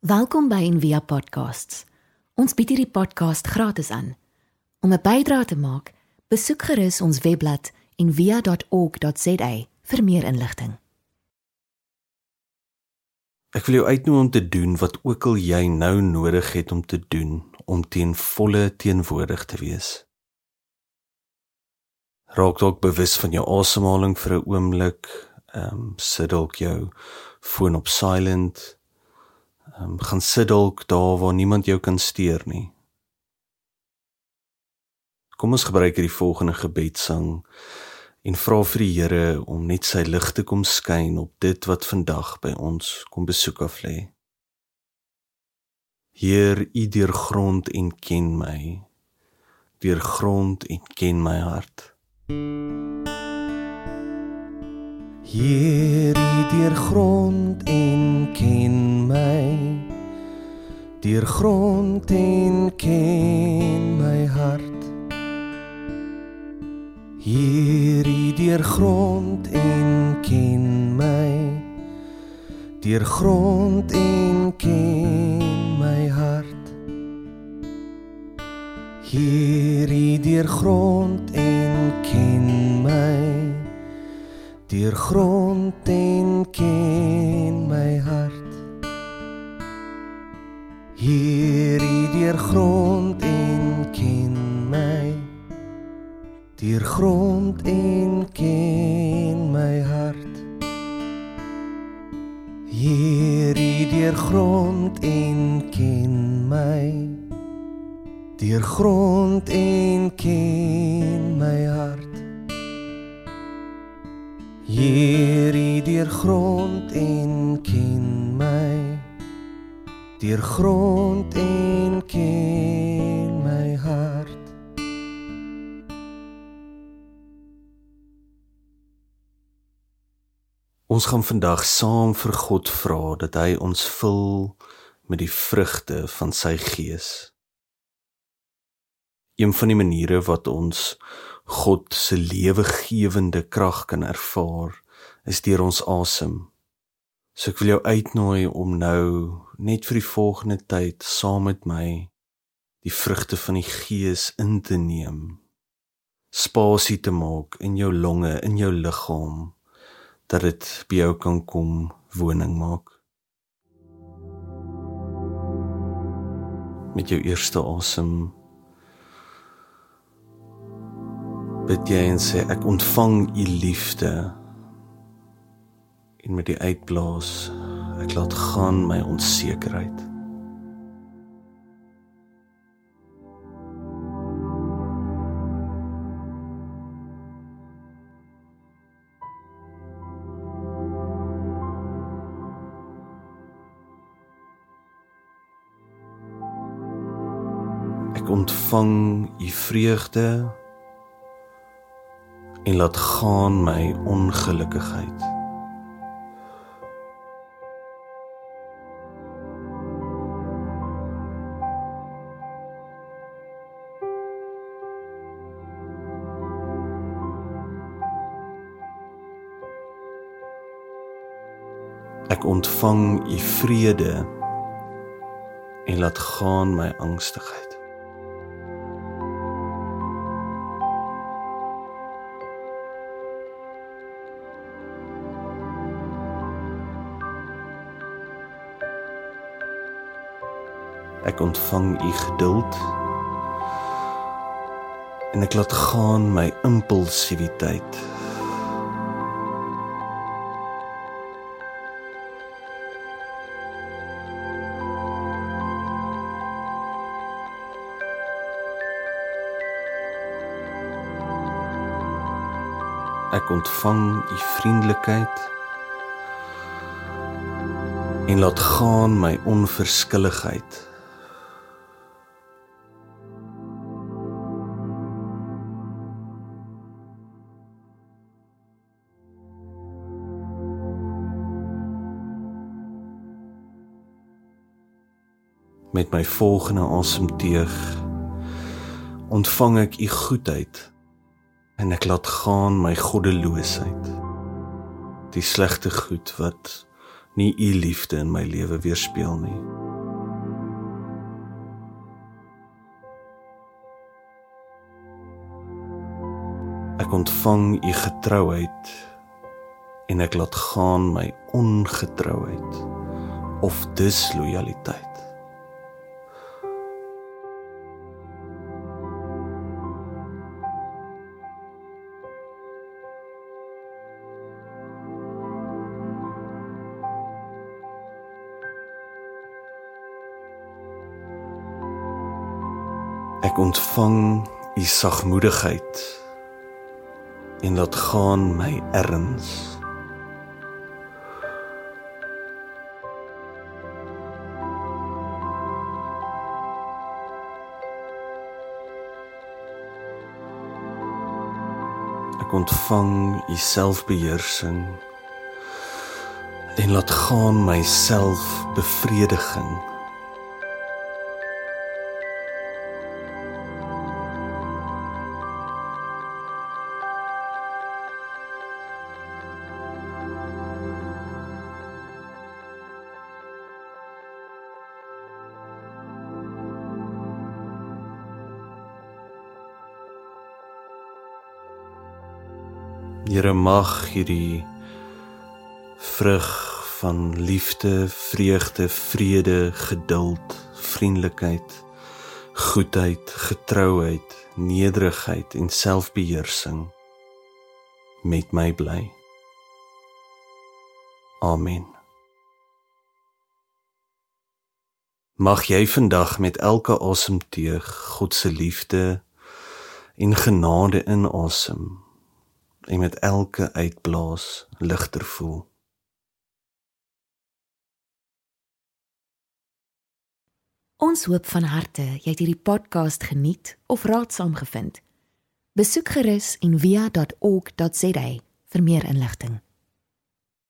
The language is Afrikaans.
Welkom by Envia Podcasts. Ons bied hierdie podcast gratis aan. Om 'n bydrae te maak, besoek gerus ons webblad en via.org.za vir meer inligting. Ek wil jou uitnooi om te doen wat ook al jy nou nodig het om te doen om teen volle teenwoordig te wees. Raak dalk bewus van jou asemhaling vir 'n oomblik. Ehm um, sit dalk jou foon op silent. Um, gaan sit dalk daar waar niemand jou kan steur nie. Kom ons gebruik hierdie volgende gebedsang en vra vir die Here om net sy lig te kom skyn op dit wat vandag by ons kom besoek af lê. Heer, U deurgrond en ken my. Deurgrond en ken my hart. Heer, U deurgrond en ken my. Deurgrond en ken my hart. Hierdie deur grond en ken my deur grond en ken my hart Hierdie deur grond en ken my deur grond en ken my hart Hierdie deur grond en ken my. Deur grond en ken my hart. Hierdie deur grond en ken my. Deur grond en ken my hart. Hierdie deur grond en ken my deur grond en ken my hart Ons gaan vandag saam vir God vra dat hy ons vul met die vrugte van sy gees. Een van die maniere wat ons God se lewegewende krag kan ervaar, is deur ons asem. So ek wil jou uitnooi om nou net vir die volgende tyd saam met my die vrugte van die gees in te neem. Spasie te maak in jou longe, in jou liggaam dat dit by jou kan kom woning maak. Met jou eerste asem bid jy en sê ek ontvang u liefde en met die uitblaas ek laat gaan my onsekerheid ontvang u vreugde en laat gaan my ongelukkigheid. Ek ontvang u vrede en laat gaan my angstigheid. Ek ontvang u geduld. En ek laat gaan my impulsiwiteit. Ek ontvang u vriendelikheid en laat gaan my onverskilligheid. met my volgende asemteug ontvang ek u goedheid en ek laat gaan my goddeloosheid. Die slegte goed wat nie u liefde in my lewe weerspieël nie. Ek ontvang u getrouheid en ek laat gaan my ongetrouheid of dislojaliteit. Ek ontvang u sagmoedigheid en laat gaan my erns. Ek ontvang u selfbeheersing en laat gaan my selfbevrediging. Here mag hierdie vrug van liefde, vreugde, vrede, geduld, vriendelikheid, goedheid, getrouheid, nederigheid en selfbeheersing met my bly. Amen. Mag jy vandag met elke asemteug God se liefde en genade inasem en met elke uitblaas ligter voel. Ons hoop van harte jy het hierdie podcast geniet of raadsaam gevind. Besoek gerus en via.ok.za vir meer inligting.